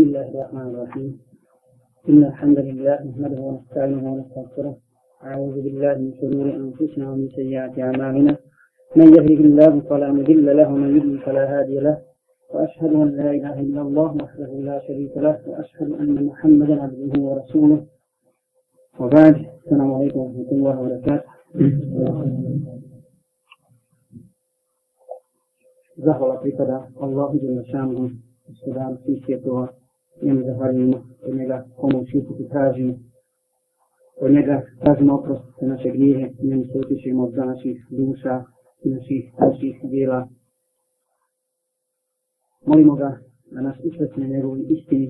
بسم الله الرحمن الرحيم إن الحمد لله نحمده ونستعينه ونستغفره أعوذ بالله من شرور أنفسنا ومن سيئات أعمالنا من يهده الله فلا مضل له ومن يضلل فلا هادي له وأشهد أن لا إله إلا الله وحده لا شريك له وأشهد أن محمدا عبده ورسوله وبعد السلام عليكم ورحمة الله وبركاته Zahvala pripada Allahu Đelešanu, gospodaru svih svjetova, njemu zahvaljujemo, od njega pomoć i tražimo, od njega tražimo oprost za naše grijehe, njemu se utišemo za naših duša, naših naših djela. Molimo ga da nas učvrti na njegovi istini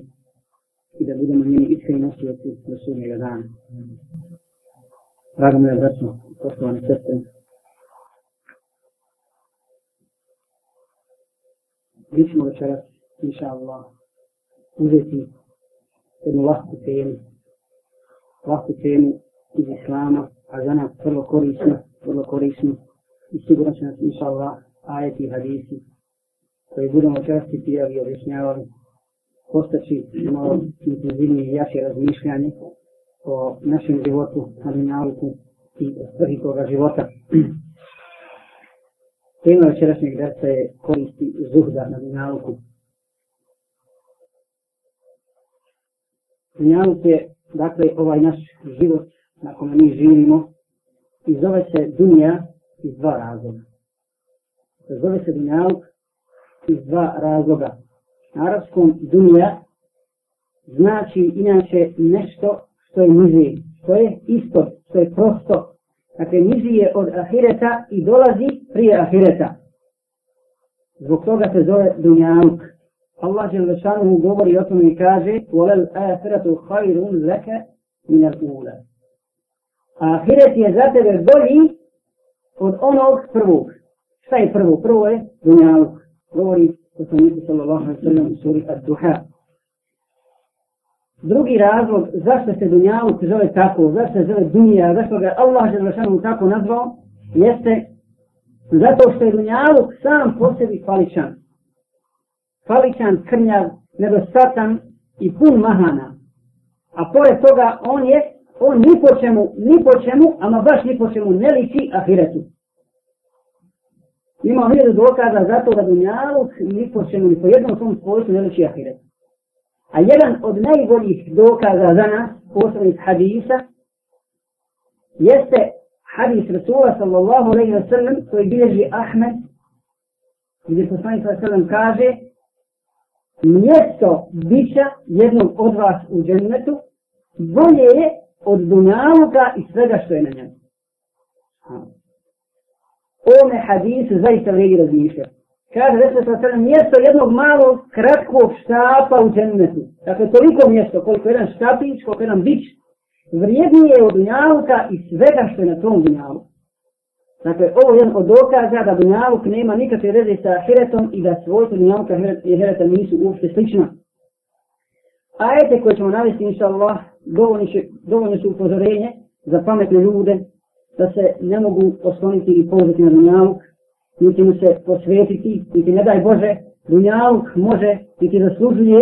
i da budemo njeni iskreni nosioci do sudnjega dana. Draga moja braćno, poštovane sestre, Mi ćemo večeras, inša Allah, uzeti jednu lahku temu, lahku temu iz Islama, a za nas vrlo korisno, vrlo korisno i sigurno će nas, inša Allah, ajeti i hadisi koji budemo časti pijali i objašnjavali, postaći malo intenzivnije i jače razmišljanje o našem životu, ali nauku i o svrhi toga života. Tema večerašnjeg dresa je koristi zuhda na dinaluku. dunjaluk je, dakle, ovaj naš život na kome mi živimo i zove se dunja iz dva razloga. Zove se dunjaluk iz dva razloga. Na arabskom dunja znači inače nešto što je niži, što je isto, što je prosto. Dakle, niži je od ahireta i dolazi prije ahireta. Zbog toga se zove dunjaluk. Allah je lešanu mu govori o tome i kaže وَلَلْ آخِرَةُ خَيْرٌ لَكَ مِنَ الْأُولَ Ahiret je za tebe bolji od onog prvog. Šta je prvo? Prvo je dunjaluk. Govori o tom Nisu sallallahu alaihi sallam u suri Ad-Duha. Drugi razlog zašto se dunjaluk zove tako, zašto se zove dunija, zašto ga Allah je lešanu tako nazvao, jeste zato što je dunjaluk sam po sebi kvaličan faličan, krnjav, nedostatan i pun mahana. A pored toga on je, on ni po čemu, ni po čemu, ama baš ni po čemu ne liči ahiretu. Imao hiljadu dokaza za to da Dunjaluk ni po čemu, ni po jednom svom svojstvu ne liči ahiretu. A jedan od najboljih dokaza za nas, posljednih hadisa, jeste hadis Rasula sallallahu alaihi wa sallam koji bilježi Ahmed, gdje poslanik sallallahu alaihi wa sallam kaže, mjesto bića jednog od vas u džennetu bolje je od dunjaluka i svega što je na njemu. Ome hadisu zaista vredi razmišljati. Kaže, da se sada mjesto jednog malog, kratkog štapa u džennetu. Dakle, toliko mjesto, koliko jedan štapić, koliko jedan bić, vrijednije je od dunjaluka i svega što je na tom dunjaluku. Dakle, ovo je jedan od dokaza da dunjavuk nema nikakve veze sa heretom i da svojstvo dunjavuka i hereta nisu uopšte slična. A ete koje ćemo navesti, inša Allah, dovoljno su upozorenje za pametne ljude da se ne mogu osloniti i pozvati na dunjavuk, niti mu se posvetiti, niti ne daj Bože, dunjavuk može, niti zaslužuje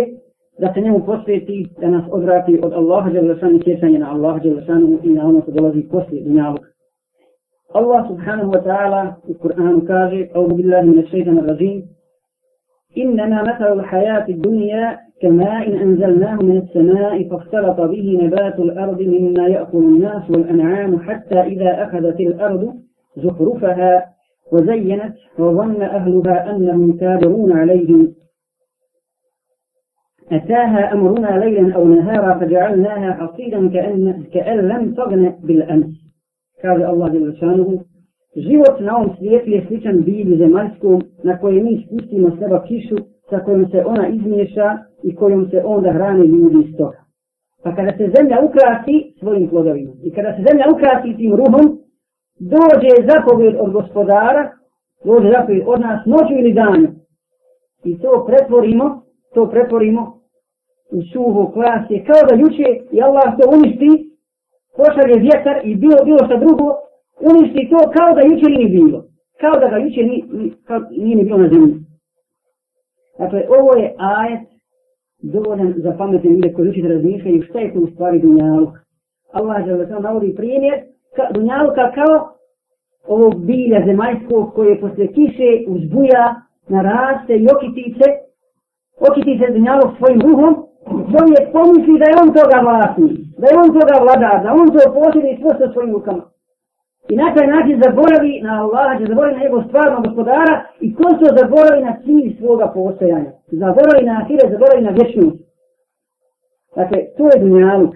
da se njemu posveti, da nas odvrati od Allaha, želešanu, sjećanje na Allaha, želešanu i na ono što dolazi poslije dunjavuka. الله سبحانه وتعالى القرآن كاجي أعوذ بالله من الشيطان الرجيم إنما مثل الحياة الدنيا كماء إن أنزلناه من السماء فاختلط به نبات الأرض مما يأكل الناس والأنعام حتى إذا أخذت الأرض زخرفها وزينت وظن أهلها أنهم كابرون عليهم أتاها أمرنا ليلا أو نهارا فجعلناها حصيدا كأن, كأن لم تغن بالأمس kaže Allah je vršanuhu, život na ovom svijetu je sličan bilju zemaljskom na koje mi spustimo seba kišu sa kojom se ona izmiješa i kojom se onda hrane ljudi iz toga. Pa kada se zemlja ukrasi svojim plodovima i kada se zemlja ukrasi tim ruhom, dođe zapovjed od gospodara, dođe zapovjed od nas noću ili danju. I to pretvorimo, to pretvorimo u suho klasje, kao da juče i Allah to uništi, pošalje vjetar i bilo, bilo šta drugo, uništi to kao da juče nije bilo. Kao da ga juče ni, ni, kao, nije ni bilo na zemlji. Dakle, ovo je ajet dovoljan za pametne ljude koji učite razmišljaju šta je to u stvari dunjaluk. Allah žele sam navodi primjer ka, dunjaluka kao ovog bilja zemaljskog koje posle kiše uzbuja na raste i okitice, okitice dunjaluk svojim ruhom čovjek pomisli da je on toga vlasni, da je on toga vladar, da on to posjedi sve sa svojim rukama. I na taj način zaboravi na Allaha, će zaboravi na njegov stvarnog gospodara i ko se zaboravi na cilj svoga postojanja. Zaboravi na ahire, zaboravi na vječnost. Dakle, to je dunjaluk.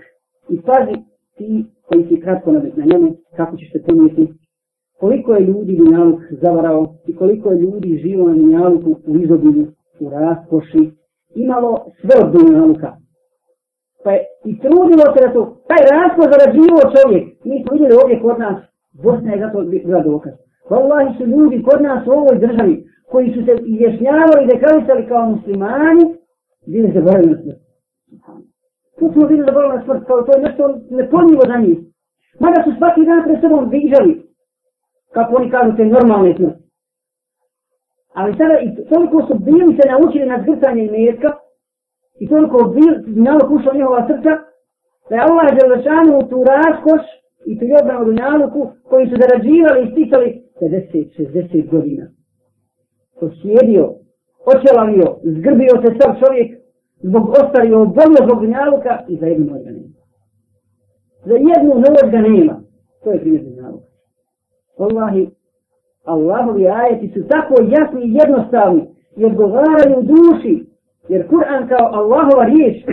I pazi ti koji si kratko na njemu, kako ćeš se pomisli. Koliko je ljudi dunjaluk zavarao i koliko je ljudi živo na dunjaluku u izobilju, u raskoši, imalo sve od dunjaluka. Pa je i trudilo se da su taj rasko zarađivo čovjek. Mi smo vidjeli ovdje kod nas, Bosna je zato bila dokaz. Wallahi su ljudi kod nas u ovoj državi koji su se izjašnjavali i dekavisali kao muslimani, bili se bavili na smrt. Tu smo bili zaboravili na smrt, kao to je nešto nepodnjivo za njih. Mada su svaki dan pred sobom viđali, kako oni kažu, te normalne smrti. Ali sada i toliko su bili se naučili na zgrcanje imetka i toliko bil, znalo kušao njihova srca, da je Allah Želešanu tu raskoš i tu jedna od unjaluku koji su zarađivali i sticali 50-60 godina. Posjedio, očelavio, zgrbio se sam čovjek zbog ostario bolio zbog unjaluka i za jednu noć nema. Za jednu noć ga nema. To je primjer unjaluka. Allahi, Allahovi ajeti su tako jasni i jednostavni, jer govaraju duši, jer Kur'an kao Allahova riječ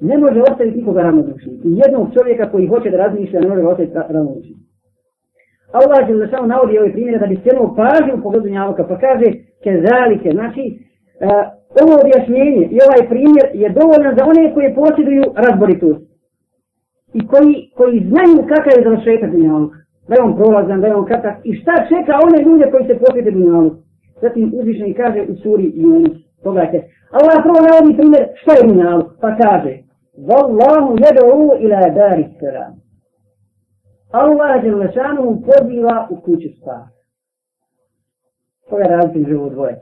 ne može ostaviti nikoga ravnodušni. I jednog čovjeka koji hoće da razmišlja ne može ostaviti ravnodušni. Allah je zašao navodi ove primjere da bi stjeno pažnje u pogledu njavoka, pa kaže ke zalike, znači uh, ovo objašnjenje i ovaj primjer je dovoljno za one koje posjeduju razboritost i koji, koji znaju kakav je završetak njavoka da je on prolazan, da je on kratak i šta čeka one ljude koji se posjeti dunjalu. Zatim uzvišen kaže u suri i unu. Pogledajte, Allah prvo navodi primjer šta je dunjalu, pa kaže Wallahu jedu ila dari salam. Allah je lešanu mu poziva u kuću spas. To je razbi živo dvoje.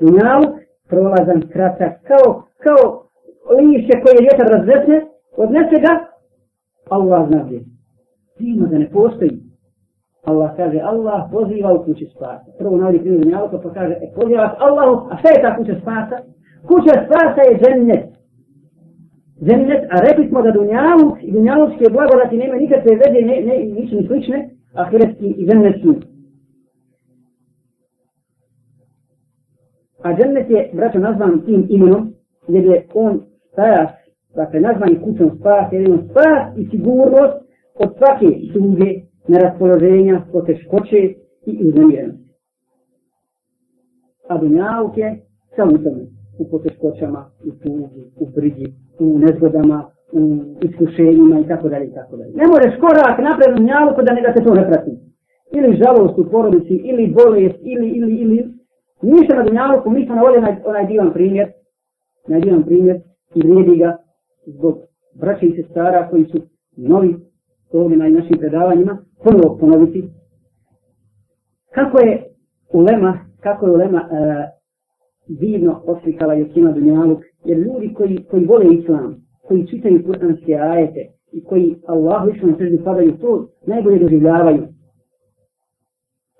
Dunjalu prolazan kratak kao, kao lišće koje vjetar razvesne, odnese ga, Allah zna gdje. Sino da ne postoji. Allah kaže, Allah poziva u kuće spasa. Prvo navodi primjer Dunjaluka pa kaže, e, poziva vas Allahu, a šta je ta kuća spasa? Kuća spasa je džennet. Džennet, a rekli smo da Dunjaluk i Dunjaluk je blagodati nema nikakve veze, ne, ne, nič ni slične, a Hrvatski i džennet su. A džennet je, braćo, nazvan tim imenom, jer je on spas, dakle, nazvan je kućom spas, jer je on spas i sigurnost od svake sluge, neraspoloženja, poteškoće i uzemirenosti. A do nauke sa utome u poteškoćama, u tugi, u brigi, u nezgodama, u iskušenjima i tako dalje i tako dalje. Ne moreš korak napred u njavu da ne da se to ne prati. Ili žalost u porodici, ili bolest, ili, ili, ili. Ništa na dunjavu, mi smo na ovaj onaj divan primjer, na divan primjer i vrijedi ga zbog braća i sestara koji su novi ovdje na našim predavanjima, ponovno ponoviti kako je ulema, kako je ulema uh, divno oslikala Jokima Dunjaluk, jer ljudi koji, koji vole islam, koji čitaju kuranske ajete i koji Allahu islam sredi padaju, to najbolje doživljavaju.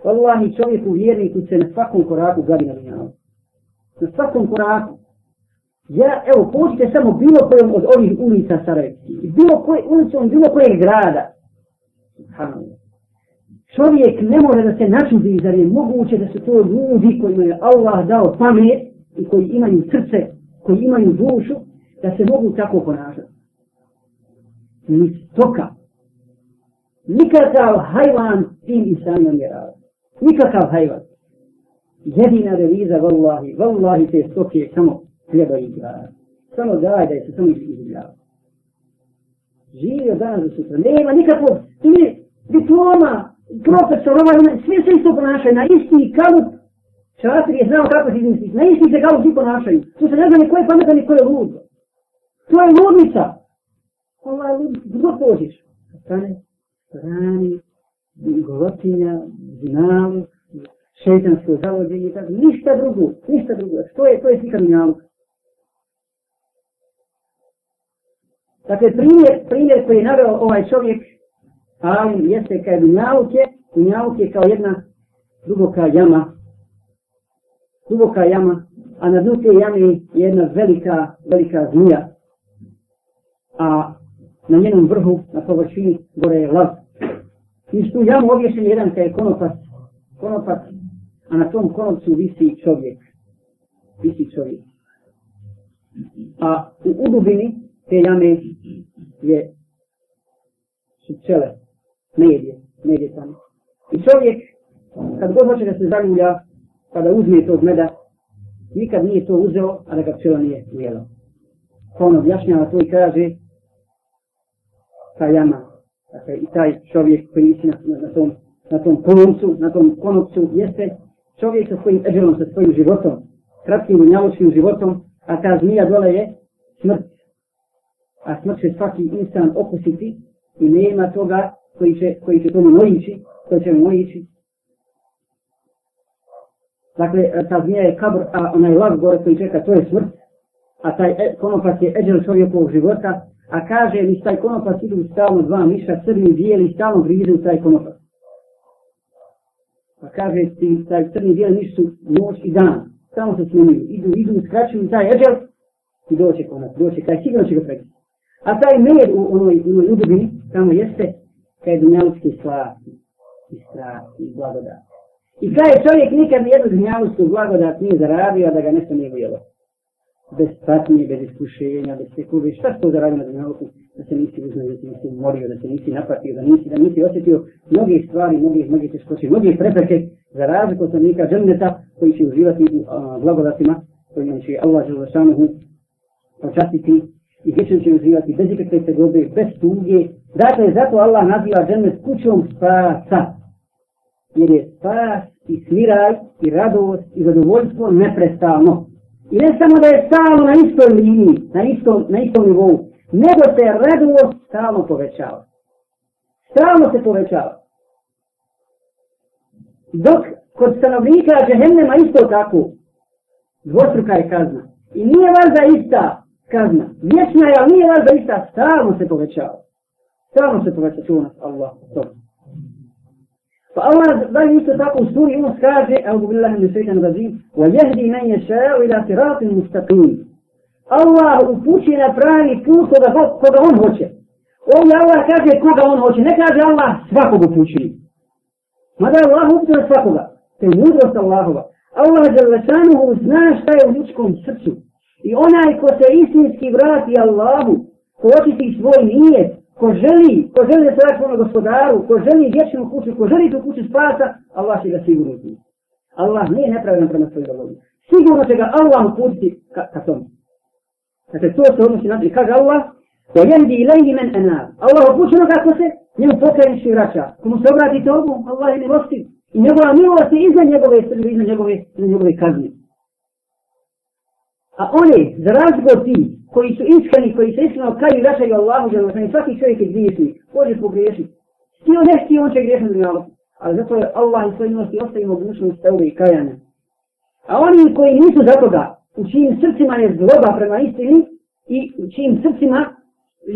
Wallahi čovjeku vjerniku se na svakom koraku gadi na Dunjaluk. Na svakom koraku. Ja, evo, pođite samo bilo kojom od ovih ulica Sarajevskih, bilo koje ulicom, bilo kojeg grada, Čovjek ne može da se načudi, zar je moguće da su to ljudi kojima je Allah dao pamet i koji imaju srce, koji imaju dušu, da se mogu tako ponašati. Ni stoka. Nikakav hajvan tim insanom je rao. Nikakav hajvan. Jedina reviza, vallahi, vallahi, te stoke samo treba igrati. Samo daj da je se samo izgledao živio danas do sutra. Nema nikakvog, ti diploma, profesor, ovaj, svi se isto ponašaju, na isti kalup, Čatir je znao kako se izmisliti. Na isti se kao svi ponašaju. Tu se ne zna ni ko je pametan, ni ko je lud. To je ludnica. Ova je ludnica. Zbog pođeš. Stane, strani, golotinja, zinalu, šeitansko zavodje i tako. Ništa drugo. Ništa drugo. Što je? To je svika minjaluka. Dakle, primjer, primjer koji je naveo ovaj čovjek, a on jeste kaj dunjavuke, dunjavuke kao jedna duboka jama, duboka jama, a na dnu te jame je jedna velika, velika zmija, a na njenom vrhu, na površini, gore je lav. I tu jamu obješen jedan kaj je konopac, konopac, a na tom konopcu visi čovjek, visi čovjek. A u udubini, te jame je su cele, medije, medije tamo. I čovjek, kad god hoće da se zagulja, kada uzme tog meda, nikad nije to uzeo, a da ga pčela nije ujela. Pa on objašnjava to i kaže, ta jama, dakle i taj čovjek koji na, na, na, tom, na tom konopcu, na tom konopcu, jeste čovjek sa svojim eđelom, sa svojim životom, kratkim unjavučkim životom, a ta zmija dole je smrt a smrt će svaki instan okusiti i nema toga koji će, koji će tomu mojići, koji će mu Dakle, ta zmija je kabr, a onaj lav gore koji čeka, to je smrt, a taj e, konopac je eđel čovjekovog života, a kaže mi taj konopac idu stalno dva miša, crni bijeli, stalno grize u taj konopac. Pa kaže ti taj crni bijeli miš su noć i dan, samo se smenuju, idu, idu, skraćuju taj eđel i doće konopac, doće kraj, sigurno će ga pregledati. A taj med u onoj, onoj udubi, tamo jeste, kaj je dunjalučki slav i strah i blagodat. I kaj je čovjek nikad ni jednu dunjalučku blagodat nije zaradio, da ga nešto nije bilo. Bez patnje, bez iskušenja, bez tekuve, šta što zaradio na dunjalučku, da se nisi uznao, da se nisi morio, da se nisi napatio, da nisi, da nisi osjetio mnoge stvari, mnoge, mnoge teškoće, mnoge prepreke, za razliku od sanika džendeta koji će uživati u uh, blagodatima, koji će Allah želešanuhu počastiti i vječno će uživati bez ikakve se gobe, bez tuge. Dakle, zato Allah naziva džennet kućom spasa. Jer je spas i smiraj i radost i zadovoljstvo neprestalno. I ne samo da je stalno na istoj liniji, na istom, na istom nivou, nego se radost stalno povećava. Stalno se povećava. Dok kod stanovnika džehennema isto tako, dvostruka je kazna. I nije vas ista, kazna. Vječna je, ali nije razda ista, stalno se povećava. Stalno se povećava tu nas Allah. To. Pa Allah dalje isto tako u suri Unus kaže, evo bilo je sretan razim, wa jehdi men je šeo ila siratim mustaqim. Allah upući na pravi put koga, koga on hoće. Ovdje Allah kaže koga on hoće, ne kaže Allah svakog upući. Mada Allah upući na svakoga. To je mudrost Allahova. Allah je zna šta je u ljudskom srcu. I onaj ko se istinski vrati Allahu, ko očisti svoj nijet, ko želi, ko želi da se vrati svome gospodaru, ko želi vječnu kuću, ko želi tu kuću spasa, Allah će ga sigurno uzmi. Allah nije nepravedan prema svojim dobrovi. Sigurno će ga Allah uputiti ka, ka tom. Dakle, to se odnosi na to. I kaže Allah, ko jendi i lengi men enar. Allah upućeno kako se, njemu pokreniš i vraća. Komu se obrati tobu, Allah je milostiv. I njegova milost je iza njegove srbi, iza njegove, iza njegove kazne. A oni, za razliku od tih, koji su iskreni, koji se iskreno kaju i vraćaju Allahu, jer znači svaki čovjek je griješni, može pogriješiti. Htio ne htio, on će griješiti na Allahu. Ali zato je Allah i svoj milosti ostavi mogućnost teore i kajanja. A oni koji nisu za toga, u čijim srcima je zloba prema istini, i u čijim srcima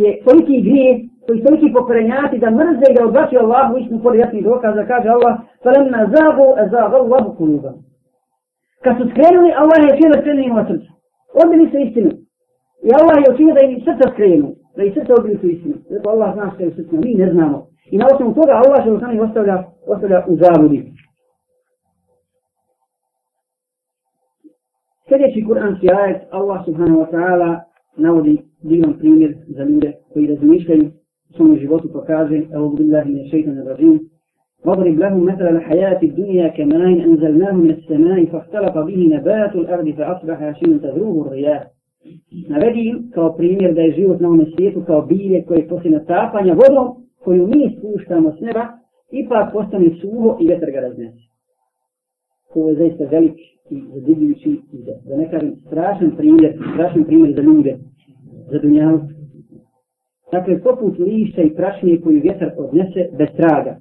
je toliki grije, koji su toliki pokrenjati da mrze i da odbaci Allahu istinu pod jasnih dokaza, kaže Allah, فَلَمْ نَزَغُوا أَزَغَوْا وَبُكُنُوا Kad su skrenuli, Allah je sve da skrenuli ima srcu. On mi misli istinu. I Allah je učinio da im srca skrenu. Da im srca obili su istinu. Zato Allah zna što je u srcima. Mi ne znamo. I na osnovu toga Allah je učinio ostavlja, ostavlja u zavodi. Sljedeći kuranski ajet Allah subhanahu wa ta'ala navodi divan primjer za ljude koji razmišljaju u svom životu pokaze pa Evo budu Allahi ne šeitan ne razim واضرب لهم مثل الحياة الدنيا كماء أنزلناه من السماء فاختلط به نبات الأرض فأصبح هشيما تذروه الرياح. Navedi kao primjer da je život na ovom svijetu kao bilje koje je poslije natapanja vodom koju mi spuštamo s neba, ipak postane suho i vetar ga raznese. Ovo je zaista velik i zadivljujući i da, da ne kažem strašan primjer, strašan primjer za ljude, za dunjavu. Dakle, poput lišća i prašnje koju vjetar odnese bez traga.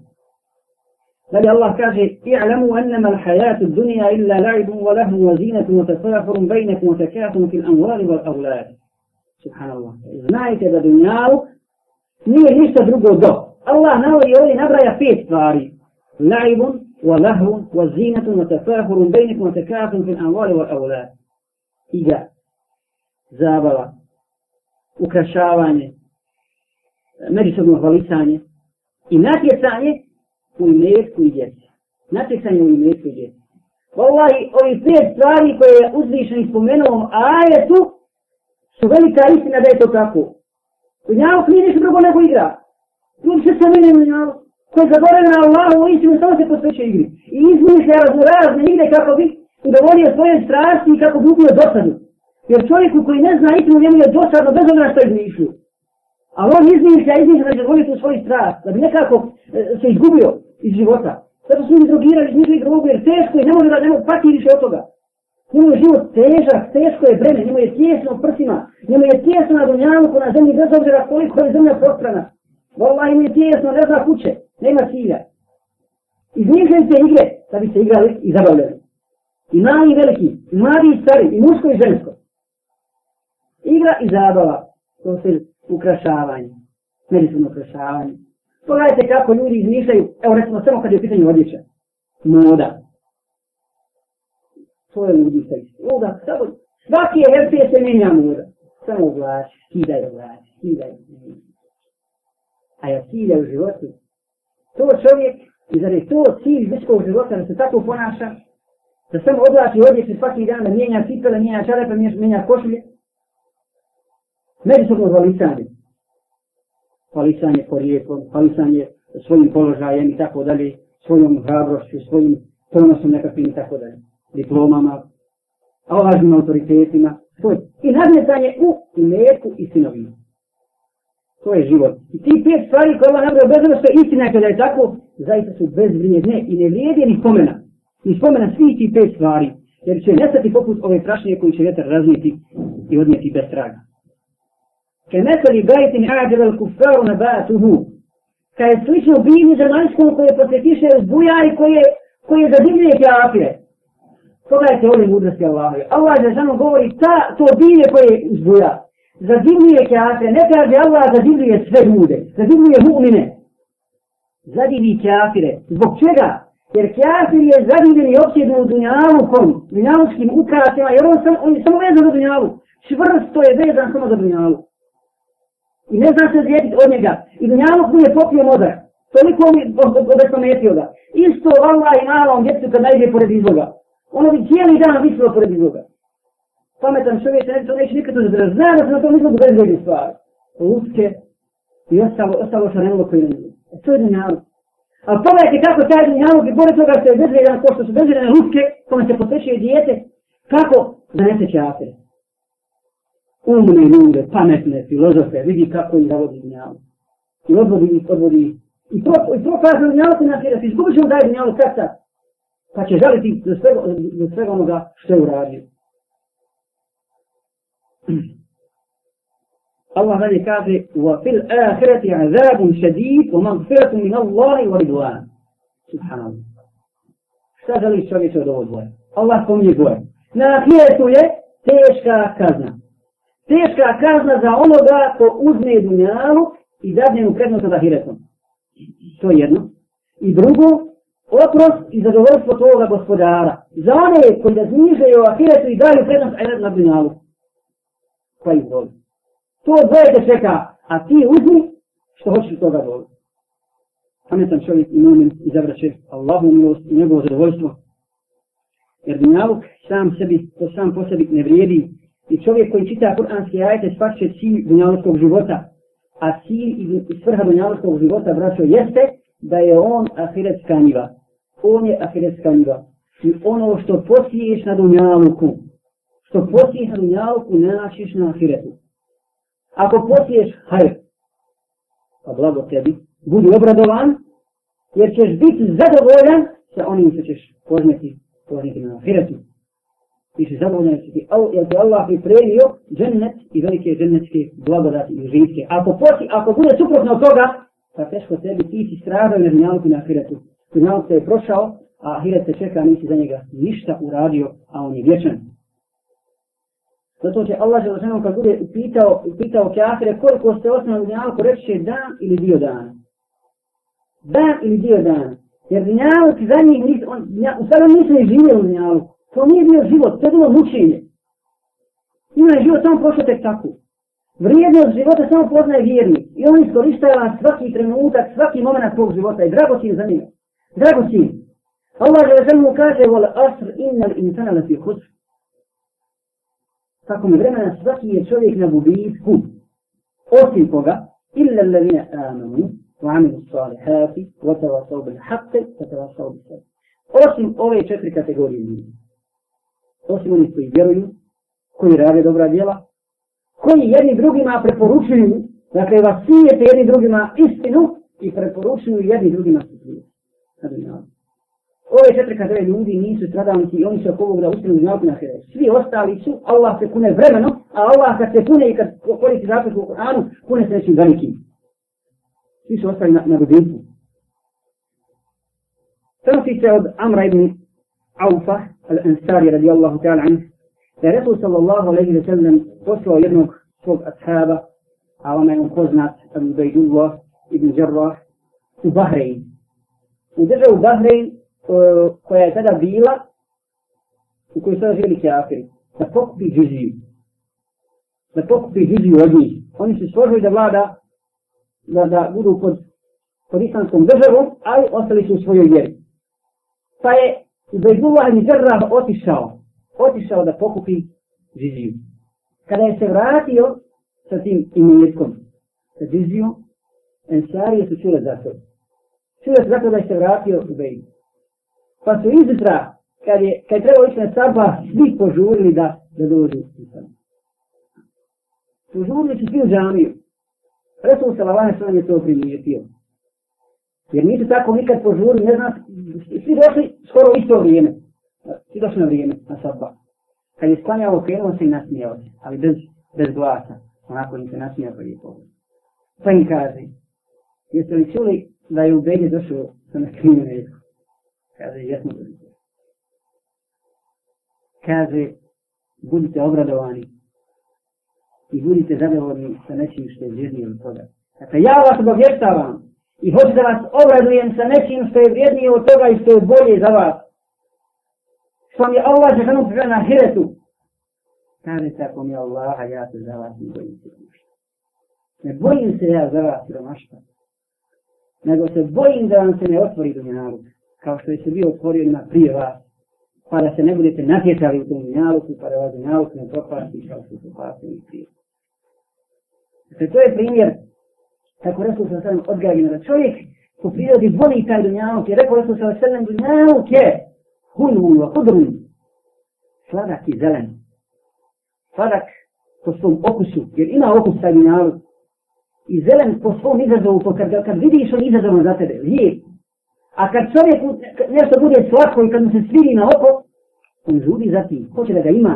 نبي الله كافي اعلموا أنما الحياة الدنيا إلا لعب ولهو وزينة وتفاخر بينكم وتكاثر في الأموال والأولاد سبحان الله إذنائك بدنيا نيه ليش تدرقوا دو الله ناوي يولي نبرا يفيد فاري لعب ولهو وزينة وتفاخر بينكم وتكاثر في الأموال والأولاد إجا زابرا وكشاواني مجلس المغفلي ثاني إناتي ثاني u imetku i djeci. Natjecanje u imetku i djeci. Wallahi, ovi pet stvari koje je uzvišen i spomenuo a je tu, su velika istina da je to tako. U njavu nije ništa drugo nego igra. Tu se sve mene u njavu. Koji zaboravio na Allahu, u istinu samo se posveće igri. I izmišlja razne razne igre kako bi udovolio svoje strasti i kako bi ubio dosadu. Jer čovjeku koji ne zna istinu, njemu je dosadno bez obzira što je izmišljio. A on izmišlja, izmišlja da će zvoliti u svoj strast, da bi nekako e, se izgubio iz života. Zato su mi drogirali, izmišljali drogu, jer teško je, ne može da ne može pati više od toga. Njemu je život težak, teško je breme, njemu je tijesno prsima, njemu je tijesno na dunjalu na zemlji, bez obzira koliko je zemlja prostrana. Vola im je tijesno, ne zna kuće, nema cilja. Izmišljali se igre, da bi se igrali i zabavljali. I mali i veliki, i mladi i stari, i muško i žensko. Igra i zabava, to se je ukrasavanje, medicinno ukrasavanje. Pogledajte kako ljudi izmišljaju, evo recimo samo kad je u pitanju odjeća, moda. To je ljudi sa isto. Moda, samo, svaki je herpije se mijenja moda. Samo glas, skidaj glas, skidaj. A ja skidaj u životu. To čovjek, i zar je to cilj ljudskog života da se tako ponaša, da samo odlači odjeće svaki dan, da mijenja cipele, mijenja čarepe, mijenja košulje, Međusobno zvalisanje. Zvalisanje porijekom, zvalisanje svojim položajem i tako dalje, svojom hrabrošću, svojim pronosom nekakvim i tako dalje, diplomama, a važnim autoritetima, svoj. I nadmetanje u imetku i sinovima. To je život. I ti pet stvari koje Allah nabrao bez što je istina kada je tako, zaista su bezvrijedne i ne lijede ni spomena. Ni spomena svih ti pet stvari. Jer će nestati poput ove prašnje koju će vjetar razmiti i odmijeti bez traga. كمثل بيت أعجب الكفار نباته كاي سويشو بيه جرمانسكو كوي بسكيشة البوياري كوي كوي زدبني في عافية فقالت يولي مدرس يا الله الله جل شانو قولي تا تو بيه كوي زبويا زدبني في عافية نكاجي الله زدبني سفه مودة زدبني مؤمنة zadivi kafire. Zbog čega? Jer kafir je zadivljen i opće u dunjalukom, dunjalučkim ukrasima, jer on sam, on je samo vezan za dunjalu. Čvrsto je vezan samo za dunjalu. I ne zna se odrijediti od njega. I dunjalog mu je popio mozak. Toliko mi obesometio ga. Isto Allah i nala on djecu kad najde pored izloga. Ono bi cijeli dan mislilo pored izloga. Pametan čovjek, ne, to neće nikad uzbrati. Zna da se na tom izlogu bezvegli stvar. Lutke i ostalo, ostalo što nemalo koji ne E to je dunjalog. Ali pogledajte kako taj dunjalog i pored toga što je bezvegljan, ko što su bezvegljene lutke, kome se posvećuje dijete, kako da ne se čafiri umne ljude, pametne filozofe, vidi kako ih zavodi dunjalu. I odvodi ih, odvodi ih. I to, i to kaže dunjalu ti nakira, ti izgubiš ono daje dunjalu srca. Pa će žaliti za svega, svega onoga što je uradio. Allah dalje kaže وَفِي الْآخِرَةِ عَذَابٌ شَدِيدٌ وَمَغْفِرَةٌ مِنَ اللَّهِ وَرِدْوَانٌ Subhanallah. Šta želi čovječe od ovo dvoje? Allah pomije gore. Na ahiretu je teška kazna teška kazna za onoga ko uzme dunjalu i dadne mu prednost za hiretom. To je jedno. I drugo, oprost i zadovoljstvo toga gospodara. Za one koji da znižaju o ahiretu i daju prednost ajde na dunjalu. Pa ih voli. To dvoje te čeka, a ti uzmi što hoćeš toga voli. Pametan čovjek i numen i zavraće Allahu milost i njegovo zadovoljstvo. Jer dunjalu sam sebi, to sam po sebi ne vrijedi. I čovjek koji čita kur'anske ajete spašće cilj dunjalučkog života. A cilj i svrha dunjalučkog života, braćo, jeste da je on ahiretska niva. On je ahiretska niva. I ono što posliješ na dunjalučku, što posliješ na dunjalučku, ne našiš na ahiretu. Ako posliješ hajr, pa blago tebi, budi obradovan, jer ćeš biti zadovoljan sa onim što ćeš poznati, poznati na ahiretu i se zadovoljno nesiti. Al, jer te Allah pripremio džennet i velike džennetske blagodati i živike. Ako poti, ako bude suprotno toga, pa teško tebi ti si stradao jer njalku na ahiretu. Njalku te je prošao, a ahiret te čeka, nisi za njega ništa uradio, a on je vječan. Zato će Allah želženom kad bude upitao, upitao kafire koliko ste osnovali dnjavku, reći će dan ili dio dana. Dan ili dio dana. Jer dnjavuk za njih, on, dnjavuk, u stvari oni nisu ni živjeli u dnjavku. To nije bio život, to je bilo mučenje. Ima je život samo prošao tek tako. Vrijednost života samo poznaje vjerni. I on iskoristava svaki trenutak, svaki moment svog života. I drago si je za njega. Drago si je. Allah je zemlju kaže, vole asr innal insana lafi hudu. Tako mi vremena svaki je čovjek na gubitku. Osim koga, illa lalina amanu, wa amilu salihati, wa tawasau bil haqte, wa tawasau bil Osim ove četiri kategorije ljudi osim onih koji vjeruju, koji rade dobra djela, koji jedni drugima preporučuju, dakle, vasijete jedni drugima istinu i preporučuju jedni drugima istinu. Kada je nalazi. Ove četiri kategorije ljudi nisu stradalnici i oni su oko ovoga ustinu i nalazi na hrvi. Svi ostali su, Allah se kune vremeno, a Allah kad se kune i kad koristi zapis u Koranu, kune se nečim velikim. Svi su ostali na, na rubinku. Prenosi se od Amra ibn Aufa al-Ansari radijallahu ta'ala anhu, da je Resul sallallahu alaihi ve sellem poslao jednog svog ashaba, a ona je on poznat Abu Ubejdullah ibn Đarrah, u Bahrein. U državu Bahrein koja je tada bila, u kojoj sada živjeli kafiri, da pokupi džiziju. Da pokupi džiziju od njih. Oni su složili da vlada, da, da budu pod, pod islamskom državom, ali ostali su u svojoj vjeri. Pa je Ubejdullah ibn Jarrah otišao, otišao da pokupi džiziju. Kada je se vratio sa tim imetkom, sa džizijom, ensarije su čule za to. Čule su zato da je se vratio u Bejdu. Pa su izutra, kad je, kad je trebao ići na sabba, svi požurili da, da dođu u sabba. Požurili su svi u džamiju. Resul Salavane Sala je to primijetio. Jer nisu tako nikad požuri, ne znam, svi došli skoro isto vrijeme. Svi došli na vrijeme, na sabba. Kad je stanjao, krenuo se i nasmijao se, ali bez, bez glasa. Onako im se nasmijao koji je pogled. Pa im kaže, jeste li čuli da je u Belje došao sa nekim imenom? Kaže, jesmo da vidimo. Kaže, budite obradovani i budite zadovoljni sa nečim što je vrijednije od toga. Dakle, ja vas obavještavam, i hoću da vas obradujem sa nečim što je vrijednije od toga i što je bolje za vas. Što mi Allah će hrnu na hiretu. Kaže tako mi Allah, ja se za vas ne bojim se ništa. Ne bojim se ja za vas romašta. Nego se bojim da vam se ne otvori do njenaluk. Kao što je se bio otvorio ima prije vas. Pa da se ne budete natjecali u tom njenaluku, pa da vas njenaluk ne propasti kao što su pasili prije. Dakle, to je primjer Tako Resul sa sallam odgajeno da čovjek po prirodi voli taj dunjavuk je rekao Resul sa sallam dunjavuk je hunu wa hudrun sladak i zelen sladak po svom okusu jer ima okus taj dunjavuk i zelen po svom izazovu po kad, kad vidiš on izazovno za tebe lije a kad čovjek nešto bude slatko i kad mu se sviri na oko on žudi za ti hoće da ga ima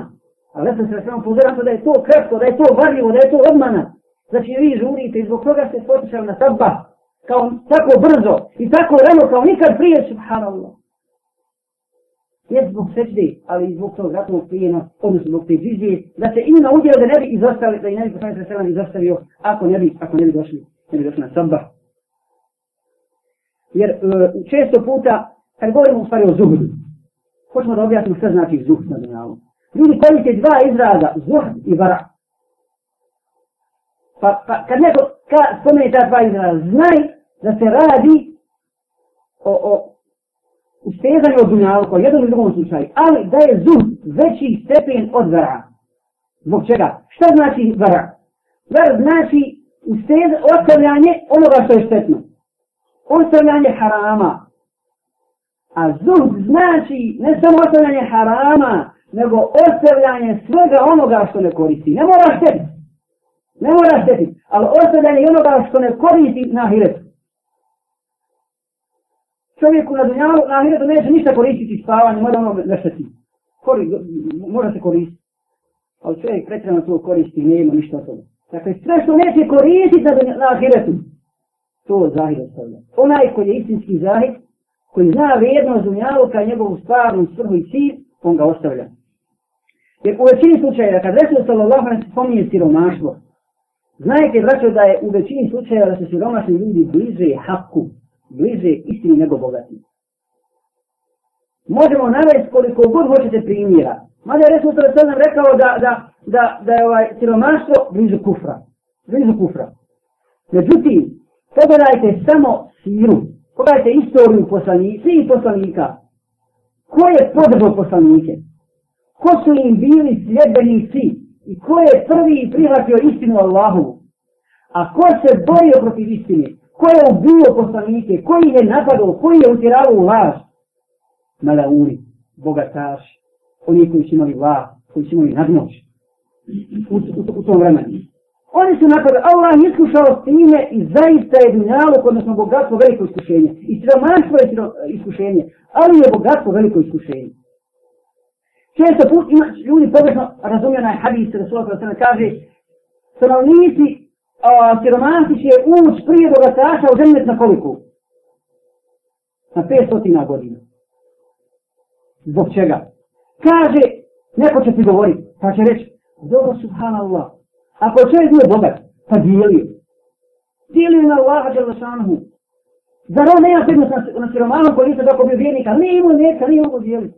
a Resul sa sallam pozorato da je to kratko da je to varljivo da je to obmanat Znači vi žurite i zbog toga ste počeli na sabba. Kao tako brzo i tako rano kao nikad prije, subhanallah. Ne zbog sečde, ali i zbog toga zakonog prijena, odnosno zbog te vizije, da se ima udjela da ne bi izostali, da i ne bi poslani sa izostavio, ako ne bi, ako ne bi došli, ne bi došli na sabba. Jer e, često puta, kad govorimo u stvari o zuhdu, hoćemo da objasnimo što znači zuhd na dunjalu. Ljudi koriste dva izraza, zuhd i barak. Pa, pa kad neko ka, spomeni ta dva izraza, znaj da se radi o, o ustezanju od dunjalu, kao jednom i drugom slučaju, ali da je zub veći stepen od vara. Zbog čega? Šta znači vara? Vara znači ustez, ostavljanje onoga što je štetno. Ostavljanje harama. A zub znači ne samo ostavljanje harama, nego ostavljanje svega onoga što ne koristi. Ne mora štetiti. Ne mora štetiti, ali ostavljanje i onoga što ne koristi na ahiretu. Čovjeku na dunjalu, na ahiretu neće ništa koristiti spavanje, mora ono ne štetiti. Kori, mora se koristiti. Ali čovjek pretredno to koristi, ne ima ništa od toga. Dakle, sve što neće koristiti na, na ahiretu, to zahir ostavlja. Onaj koji je istinski zahir, koji zna vrijednost dunjalu kao njegovu stvarnu svrhu i cilj, on ga ostavlja. Jer u većini slučajeva, kad Resul sallallahu alaihi sallam spominje siromaštvo, Znajte, braćo, da je u većini slučajeva da su siromašni ljudi bliže haku, bliže istini nego bogati. Možemo navesti koliko god hoćete primjera. Mada je resno sada sad nam rekao da, da, da, da je ovaj siromaštvo blizu kufra. Blizu kufra. Međutim, pogledajte samo siru. Pogledajte istoriju poslanice i poslanika. Ko je podržao poslanike? Ko su im bili sljedbenici? Ko su im bili sljedbenici? I ko je prvi prihvatio istinu Allahu? A ko se borio protiv istine? Ko je ubio poslanike? Ko ih je napadao? Ko je utjerao u laž? Malauri, bogataši, oni koji su imali vlah, koji su imali nadmoć u, u, u tom vremenu. Oni su napadali, Allah nije slušao s time i zaista je dunjalo, odnosno bogatstvo veliko iskušenje. I sramanstvo je iskušenje, ali je bogatstvo veliko iskušenje. Često put ima ljudi pogrešno razumio na hadis Rasul Allah sallam kaže stanovnici siromasi će ući prije bogataša u žemljec na koliko? Na 500 godina. Zbog čega? Kaže, neko će ti govoriti, pa će reći, dobro subhanallah, ako čovjek nije bogat, pa dijelio. Dijelio je na Allaha džel lašanhu. Zar on nema prednost na, na siromanom koji nisam dok bio vjernika? Nije imao neka, nije imao dijeliti.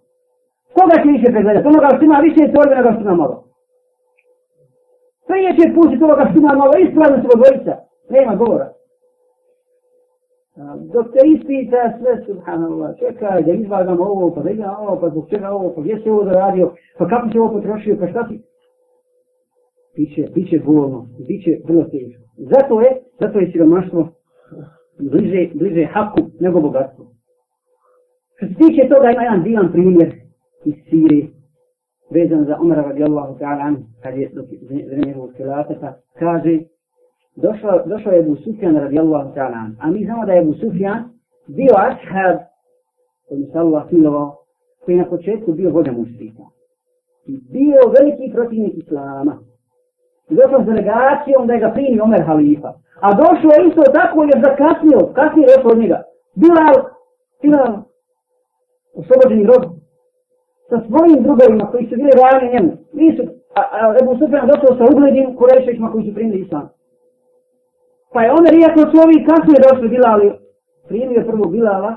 Koga će više pregledati? Onoga što ima više torbe nego što ima malo. Prije će pustiti onoga što ima malo, ispravno se odvojica. Nema govora. Dok te ispita sve, subhanallah, čekaj da izvagam ovo, pa da idem ovo, pa zbog čega ovo, pa gdje se ovo zaradio, pa kako se ovo potrošio, pa šta ti? Biće, biće bolno, biće vrlo teško. Zato je, zato je siromaštvo bliže, bliže haku nego bogatstvo. Što se tiče toga, ima jedan divan primjer, iz Sirije, vezan za Umara radijallahu ta'ala anhu, kad je dok vreme njegovog kilateta, kaže, došao, došao je Ebu Sufjan radijallahu ta'ala anhu, a mi znamo da je Ebu Sufjan bio ashab, koji mi se Allah filovao, koji je na početku bio vođa muštika. I bio veliki protivnik Islama. I došao s delegacijom da je ga primi Omer halifa. A došao je isto tako jer zakasnio, kasnije je rekao njega. Bilal, Bilal, oslobođeni rod, sa svojim drugovima koji su bili realni njemu. Nisu, a, a Ebu Sufjan došao sa uglednim kurešićima koji su primili islam. Pa je on rijetno su ovi kasnije došli Bilali, primio prvo Bilala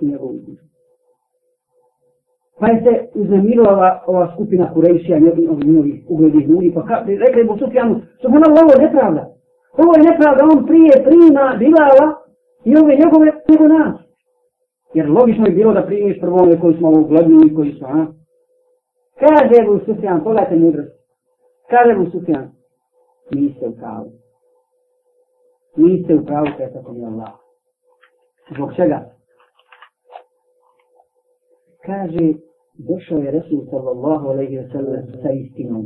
i njegovu uglednju. Pa je se uznemirovala ova skupina kurešija, njegovih njegovi uglednih ljudi, pa ka, rekli Ebu Sufjanu, su mu nalo ovo nepravda. Ovo je nepravda, on prije prima Bilala i ove njegove nego nas. Jer logično je bilo da primiš prvo ono koji smo ovo gledali i koji smo, a? Kaže Ebu Sufjan, pogledajte mudrost. Kaže Ebu Sufjan, niste u pravu. Niste u pravu kada tako mi Allah. Zbog čega? Kaže, došao je Resul sallallahu alaihi wa sallam sa istinom.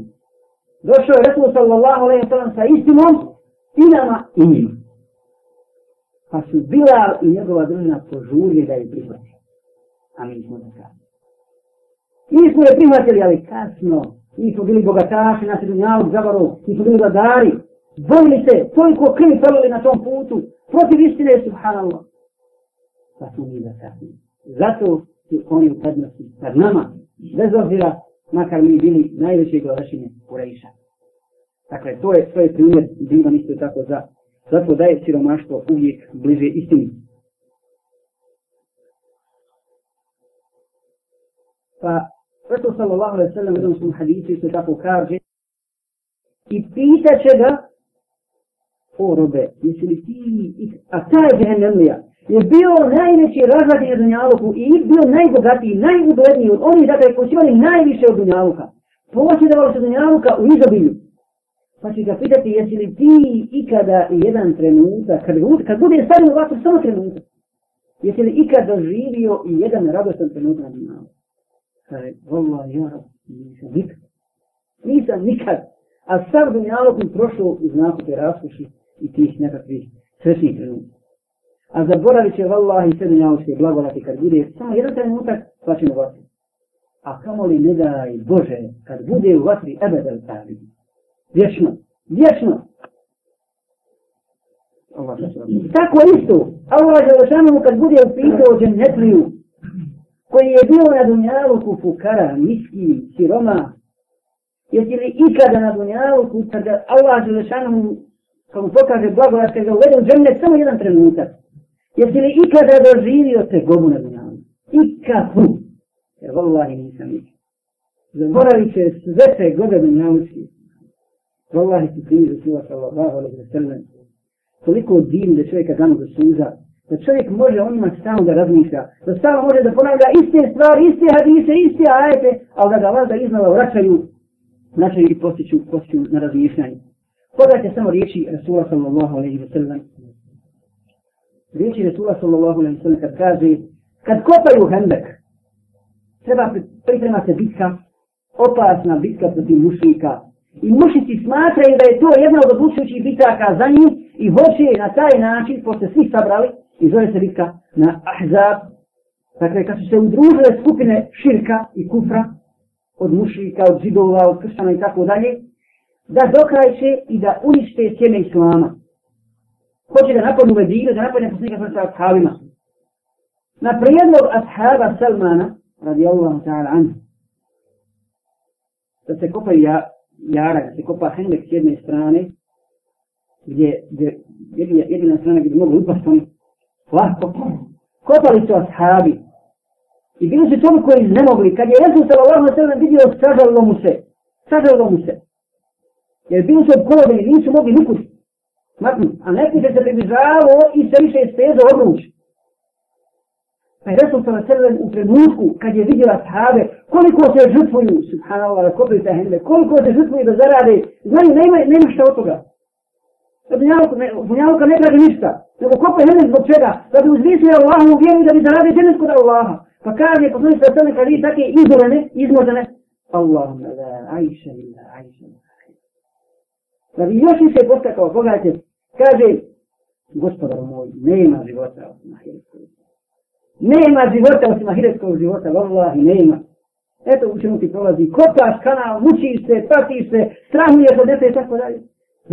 Došao je Resul sallallahu alaihi wa sallam sa istinom i nama i njima pa su Bilal i njegova družina požurili da je prihvati. A mi smo ne kasni. Mi smo je prihvatili, ali kasno. Mi smo bili bogataši na srednjavu, zavaru, mi smo bili vladari. Bojili se, koliko krvi falili na tom putu, protiv istine, subhanallah. Pa smo mi da kasni. Zato su oni u prednosti nad nama, bez obzira makar mi bili najveće glavašine Kurejša. Dakle, to je, to je primjer, bilo isto tako za Zato da je siromaštvo uvijek bliže istini. Pa, preto sallallahu alaihi sallam, jednom svom hadisu se tako kaže, i pita će ga, o robe, jesi li ti, a ta je džehennemlija, je bio najveći razlatni od Dunjaluku i bio najbogatiji, najugledniji od onih, dakle, koji su imali najviše od Dunjaluka. Posjedavali se Dunjaluka u izobilju pa će ga pitati jesi li ti ikada jedan trenutak, kad, kad bude stavio vatru samo trenutak, jesi li ikada doživio i jedan radostan trenutak na dunjalu? Kaže, vola, ja nisam nikad. Nisam nikad. A sam dunjalu bi prošao u znaku te raskoši i tih nekakvih sretnih trenutak. A zaboravit će vallaha i sve dunjalučke blagodati kad bude samo jedan trenutak, pa ćemo vatru. A kamoli ne daj Bože, kad bude u vatri ebedel tabi vječno. Vječno. I tako isto. Allah je rešanom kad bude upitao džennetliju koji je bio na dunjaluku fukara, miski, siroma. Jesi li ikada na dunjaluku kada Allah je rešanom kako pokaže blagodat kada uvede u džennet samo jedan trenutak. Jesi li ikada doživio te gobu na dunjaluku? Ikakvu. Jer vallahi nisam ikada. Zaboravit će sve te gobe dunjaluku. Wallahi ti prije Rasula sallallahu alaihi wa sallam. Koliko din da čovjeka danu da suza. Da čovjek može on ima stavno da razmišlja. Da stavno može da ponavlja iste stvari, iste hadise, iste ajete. Ali da ga vas da iznala vraćaju. Vraćaju i postiću, postiću na razmišljanje. Pogledajte samo riječi Rasula sallallahu alaihi wa sallam. Riječi Rasula sallallahu alaihi wa sallam kad kaže Kad kopaju hendek, treba pri, priprema se bitka, opasna bitka protiv mušnika, I mušnici smatraju da je to jedna od odlučujućih bitaka za njih i hoće na taj način, pošto svi sabrali, i zove se bitka na Ahzab. Dakle, kad su se udružile skupine širka i kufra, od mušnika, od židova, od kršćana i tako dalje, da dokrajče i da unište sjeme Islama. Hoće da napad u Medinu, da napadne poslika sa ashabima. Na prijedlog ashaba Salmana, radi Allah ta'ala anhu, da se kopaju ja jara gdje se kopa hendek s jedne strane, gdje, gdje jedina, jedina strana gdje mogu upast oni, lahko, kopali su ashabi. I bilo su toliko koji ne mogli, kad je Jesus sa Allahom sredom vidio, sažalilo mu se, sažalilo mu se. Jer bilo su odkoljeni, nisu mogli nikud, smatnu, a neki se približavao i se više stezo odruči. Pa je Resul sa Selem u trenutku kad je vidjela sahabe koliko se žrtvuju, subhanallah, da kopili sa hendle, koliko se žrtvuju da zarade, znaju, nema, nema šta od toga. Zunjavka ne, ne traži ništa, nego kopa hendle zbog čega, da bi uzvisio Allahom u vjeru da bi zarade džennet kod Allaha. Pa kaže, pa sve sve kad vidi takve izolene, izmožene, Allahum, ajša ila, ajša ila. Da bi još više postakao, pogledajte, kaže, gospodar moj, nema života na hendle. Nema života osim ahiretskog života, vallahi, nema. Eto u čemu ti prolazi, kopaš kanal, mučiš se, patiš se, strahuješ od djece i tako dalje.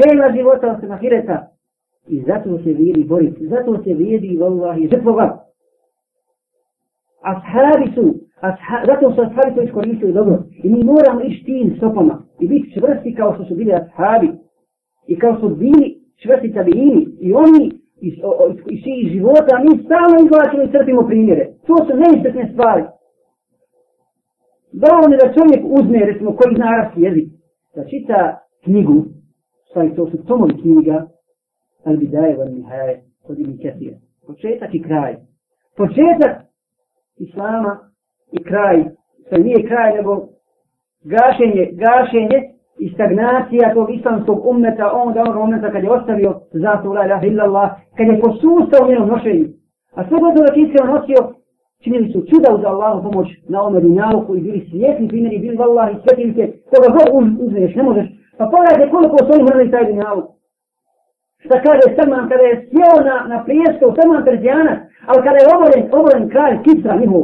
Nema života osim ahireta. I zato se vidi boriti, zato se vidi, vallahi, žrtvova. Ashabi su, asha, zato su ashabi to iskoristili dobro. I mi moramo ići tim stopama i biti čvrsti kao što su bili ashabi. I kao što su bili čvrsti tabiini. I oni iz, o, o, iz, iz, iz života, a mi stalno izvlačimo i crpimo primjere. To su neistetne stvari. Dao je da čovjek uzme, recimo, koji zna arabski jezik, da čita knjigu, stvari to su tomovi knjiga, ali bi daje vam nihaje kod imi kefir. Početak i kraj. Početak islama i kraj. Sve nije kraj, nego gašenje, gašenje i stagnacija tog islamskog ummeta, onda onog ummeta kad je ostavio zato la ilaha illallah, kad je posustao njenom nošenju. A sve godine dok je nosio, činili su čuda uz Allahu pomoć na ome dunjavu i bili svjetni primjeri, bili vallahi svetilke, koga god um uzmeješ, ne možeš. Pa pogledajte koliko su oni mrli taj dunjavu. Šta kaže Salman kada je sjeo na, na prijesko, Salman Perzijanac, ali kada je oboren, oboren kralj Kipra njihov,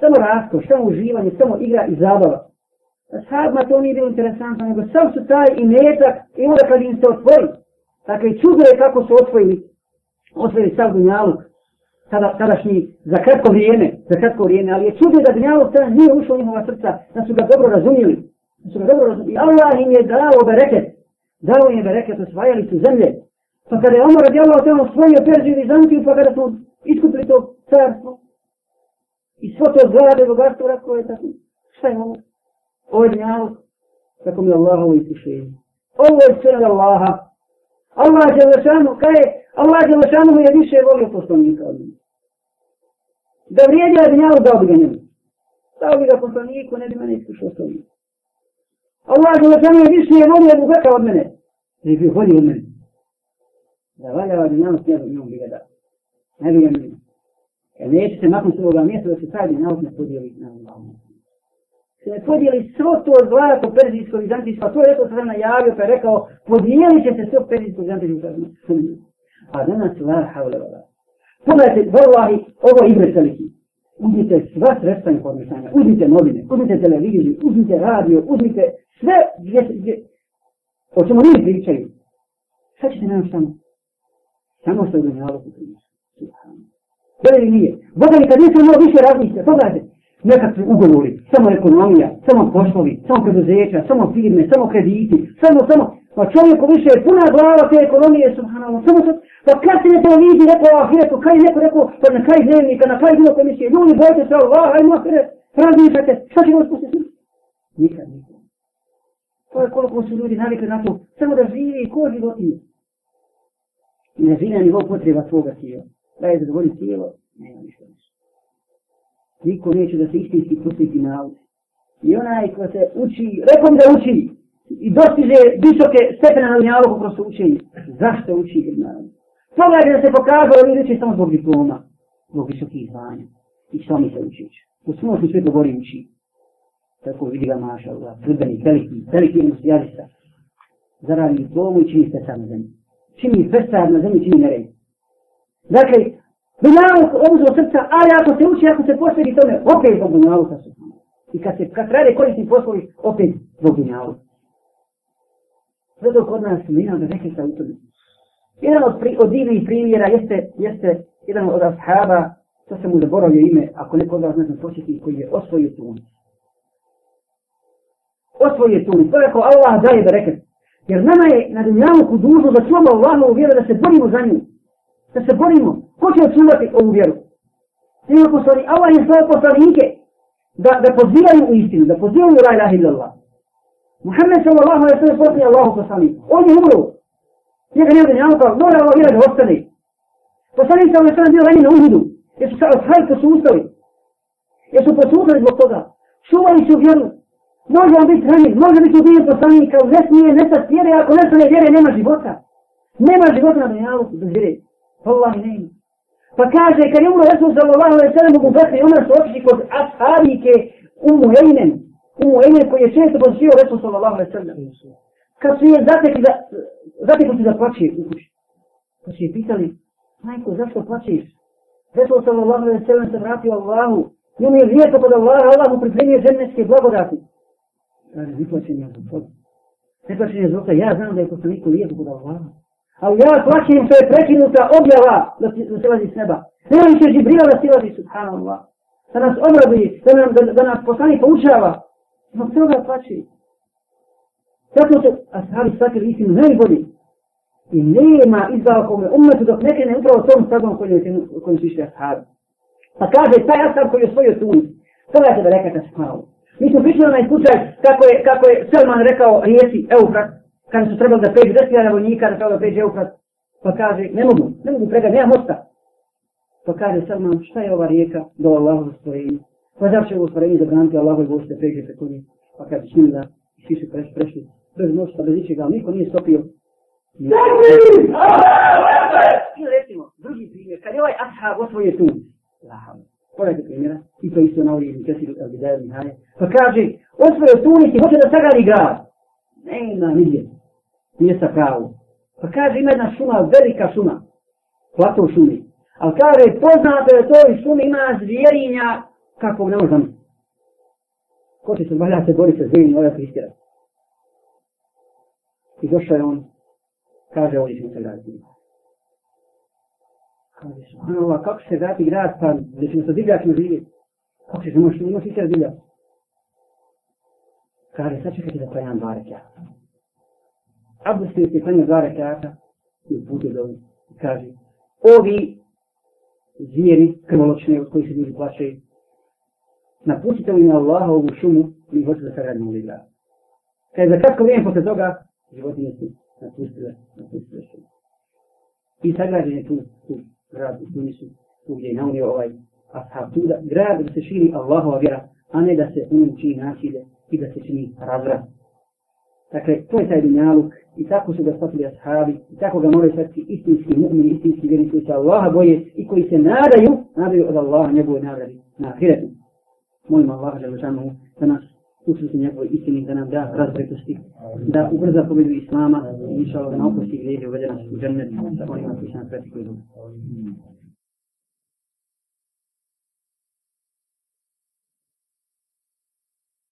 samo rasko, samo uživanje, samo igra i zabava. Sadma to nije bilo interesantno, nego sam su taj i metak, i onda kad im se otvori, dakle čudno je kako su osvojili, osvojili sav dunjaluk, tada, tadašnji, za kratko vrijeme, za kratko vrijeme, ali je čudno da dunjaluk tada nije ušao u njihova srca, da su ga dobro razumijeli, da su ga dobro razumijeli, i Allah im je dao bereket, dao im je bereket, osvajali su zemlje, pa kada je Omar radijalo o tom svojio Perziju i Zantiju, pa kada smo iskupili to carstvo, I svo to zarade bogatstvo, rekao je tako, šta je ovo? Ovo je dnjavo, tako mi Allahovo iskušenje. Ovo je sve Allaha. Allah je lešanu, kaj je? Allah je lešanu mu je više volio poslanika od Da vrijedi od njavu, dao bi ga njavu. Dao bi ga poslaniku, ne bi mene iskušao s ovim. Allah je lešanu je više volio bogata od mene. Ne bi volio od mene. Da valja od njavu, s njavu bi ga dao. Ne bi ga njavu. Jer neće se nakon svoga mjesta da se taj dinar ne podijeli na Allahom. Se ne podijeli svo to zlato perzijsko vizantijsko, a to je rekao sam najavio, pa je rekao, podijelit će se svo perzijsko vizantijsko A danas, la havle vada. Pogledajte, vallahi, ovo igre celiki. Uzmite sva sredstva informisanja, uzmite novine, uzmite televiziju, uzmite radio, uzmite sve gdje, gdje, o čemu nije pričaju. Sad ćete nam samo, samo što je u njavu kutinu. Subhanallah. Da li nije? Boga li kad nisu imao više razmišlja, to gledajte. Nekakvi ugovori, samo ekonomija, samo poslovi, samo preduzeća, samo firme, samo krediti, samo, samo. Pa čovjeku više je puna glava te ekonomije, subhanallah, samo sad. Pa kad se ne to vidi, rekao ahiretu, kaj neko rekao, pa na kaj dnevnika, na kaj bilo komisije, ljudi bojte se, Allah, hajmo ahiret, razmišljate, šta ćemo spustiti? Nikad nikad. To je koliko su ljudi navikli na to, samo da živi i ko životinje. Ne zina nivou potreba svoga tijela da je zadovolji tijelo, nema ništa ništa. Niko neće da se istinski pustiti na ovu. I onaj ko se uči, rekom da uči, i dostiže visoke stepene na dunjalogu kroz učenje. Zašto uči ili na ovu? Pogledaj da se pokazao, ali reći samo zbog diploma, zbog visokih zvanja. I što mi se uči uči? U smošnju sve to gori uči. Tako vidi ga maša, ova, crbeni, veliki, veliki jednost jazista. Zaradi diplomu i čini se sam na zemlji. Čini se sam na zemlji, čini nerejno. Dakle, dunjavuk obuzio srca, ali ako se uči, ako se posvedi tome, opet zbog dunjavuka su. I kad se kad rade koristni poslovi, opet zbog dunjavuka. Sve dok od nas ima da neke sa utrbi. Jedan od, pri, od divnih primjera jeste, jeste jedan od ashaba, to sam mu zaboravio ime, ako neko od vas ne znam početi, koji je osvojio tunic. Osvojio tunic. To je ako Allah daje bereket. Jer nama je na dunjavuku dužno da čuvamo Allahovu vjeru, da se borimo za nju da se borimo, ko će očuvati ovu vjeru? Svi je poslani, Allah je svoje poslanike da, da pozivaju u istinu, da pozivaju la ilaha illa Allah. Muhammed sa Allah je svoje poslani Allahu poslani. On je umro. Njega nije odnijal, pa mora Allah ilaha ostane. Poslani sa Allah je svoje bio ranjen na uhidu. Jer su sada sve posustali. Jer su posustali zbog toga. Čuvali su vjeru. Može on biti ranjen, može biti ubijen poslani, kao ne smije nestati vjere, ako nestane vjere, nema života. Nema života na dunjalu bez vjere. Allah ne ima. Pa kaže, kad je umro Resul sallallahu alaihi sallam, Abu Bakr i Umar su otišli kod Asharike u Muhejnen, u Muhejnen koji je često posvio Resul sallallahu alaihi sallam. Kad su je zatekli da, zatekli su da plaće u kući. Pa su je pitali, majko, zašto plaćeš? Resul sallallahu alaihi sallam se vratio Allahu, i on je lijeto pod Allah, Allah mu pripremio ženevske blagodati. Kaže, ne plaćem ja zbog toga. Ne plaćem ja zbog toga, ja znam da je poslaniku lijeto pod Allahom. Ali ja plaćim što je prekinuta objava da, da se lazi s neba. Ne li će Džibrila da se lazi, subhanallah. Da nas obrobi, da, nam, da, da nas poslani poučava. Ma se ga plaći. Zato se ashabi sakir istinu najbolji. I nema izbava kome umetu dok neke ne upravo tom stavom koji su išli ashabi. Pa kaže, taj ashab koji je osvojio tuni. Sada ja da rekao da se Mi smo pričali na iskućaj kako je, kako je Selman rekao riječi Eufrat kad su trebali da pređu desni na vojnika, da trebali da pređe ufrat, pa kaže, ne mogu, ne mogu pregati, nema mosta. Pa kaže Salman, šta je ova rijeka do Allahovog stvorenja? Pa zašto je ovo stvorenje zabraniti Allahove gošte pređe preko nje? Pa kaže, čini da, i svi su preš, prešli, bez mosta, bez ničega, ali niko nije stopio. Ni... Ne, ne, ne, ne, drugi primjer, kad je ovaj ashab osvoje tu, laham, Pogledajte primjera, i to isto na ovdje iz Kresiru El Gidaja Mihaje. Pa kaže, osvoje Tunis i hoće da sagali grad. Ne ima nigdje nije sa pravom. Pa kaže, ima jedna šuma, velika šuma, plato u šumi. Ali kaže, poznato je to i šumi ima zvijerinja, kako ne možda mi. Ko će se valja se boriti sa zvijerinjima, ovaj se I došao je on, kaže, oni ćemo se graditi. Kaže, Subhanallah, kako se vrati grad, pa gdje ćemo sa divljačima živjeti? Kako se, ne možeš, ne možeš istirati divljačima? Kaže, sad čekajte da pojam barek ja. Abbas je pitanje dva rekata i putio dovu i kaže Ovi zvijeri krvoločne od kojih se ljudi plaćaju napustite li na Allaha ovu šumu i hoće da se radimo u Lidra. Kaj e, za kratko vrijeme posle toga životinje su napustile, napustile su. I sagrađen je tu, tu grad u Tunisu, tu gdje je naunio ovaj ashab tu da grad da se širi Allahova vjera, a ne da se unim čini nasilje i da se čini razvrat Dakle, to je taj dunjaluk i tako su ga shvatili ashabi i tako ga moraju shvatiti istinski mu'mini, istinski vjeri koji se Allaha boje i koji se nadaju, nadaju od Allaha njegove nagrade na ahiretu. Molim Allaha da ležamo da nas učiniti njegove istini, da nam da razvrtosti, da ubrza pobedu Islama i inša Allah da na opusti glede uvede nas u džennet sa onima koji se nas pretekli dobro.